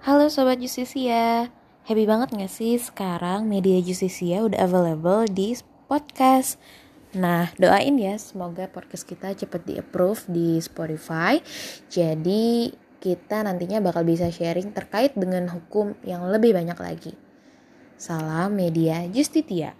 Halo Sobat Justisia Happy banget gak sih sekarang media Justisia udah available di podcast? Nah doain ya semoga podcast kita cepet di approve di Spotify. Jadi kita nantinya bakal bisa sharing terkait dengan hukum yang lebih banyak lagi. Salam media Justitia